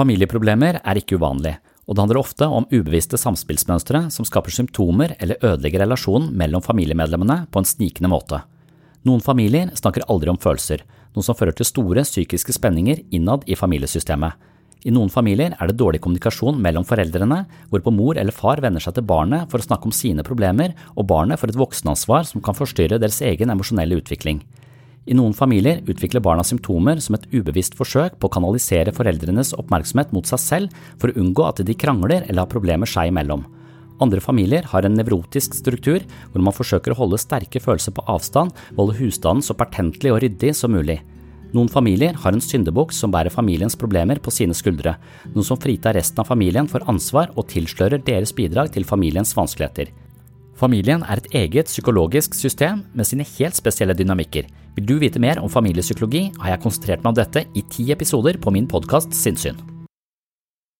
Familieproblemer er ikke uvanlig, og det handler ofte om ubevisste samspillsmønstre som skaper symptomer eller ødelegger relasjonen mellom familiemedlemmene på en snikende måte. Noen familier snakker aldri om følelser, noe som fører til store psykiske spenninger innad i familiesystemet. I noen familier er det dårlig kommunikasjon mellom foreldrene, hvorpå mor eller far vender seg til barnet for å snakke om sine problemer, og barnet får et voksenansvar som kan forstyrre deres egen emosjonelle utvikling. I noen familier utvikler barna symptomer som et ubevisst forsøk på å kanalisere foreldrenes oppmerksomhet mot seg selv for å unngå at de krangler eller har problemer seg imellom. Andre familier har en nevrotisk struktur hvor man forsøker å holde sterke følelser på avstand og holde husstanden så pertentlig og ryddig som mulig. Noen familier har en syndebukk som bærer familiens problemer på sine skuldre, noe som fritar resten av familien for ansvar og tilslører deres bidrag til familiens vanskeligheter. Familien er et eget psykologisk system med sine helt spesielle dynamikker. Vil du vite mer om familiepsykologi, har jeg konsentrert meg om dette i ti episoder på min podkast Sinnsyn.